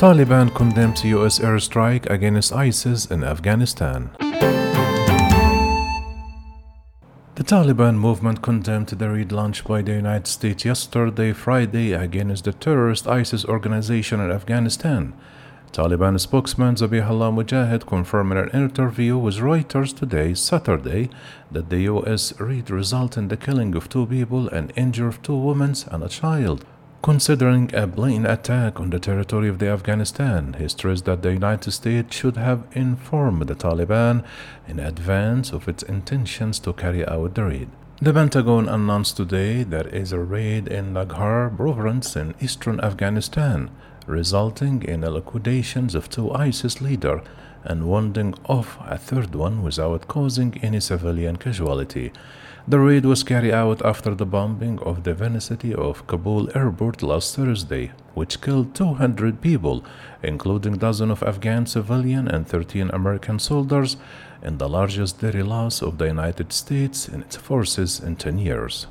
Taliban condemns US airstrike against ISIS in Afghanistan. The Taliban movement condemned the raid launched by the United States yesterday, Friday, against the terrorist ISIS organization in Afghanistan. Taliban spokesman Zabihullah Mujahid confirmed in an interview with Reuters today, Saturday, that the U.S. raid resulted in the killing of two people and injury of two women and a child. Considering a blatant attack on the territory of the Afghanistan, he stressed that the United States should have informed the Taliban in advance of its intentions to carry out the raid. The Pentagon announced today there is a raid in Nangarhar province in eastern Afghanistan, resulting in the liquidations of two ISIS leaders and wounding off a third one without causing any civilian casualty. The raid was carried out after the bombing of the vicinity of Kabul airport last Thursday, which killed 200 people, including dozens of Afghan civilian and 13 American soldiers, and the largest daily loss of the United States and its forces in 10 years.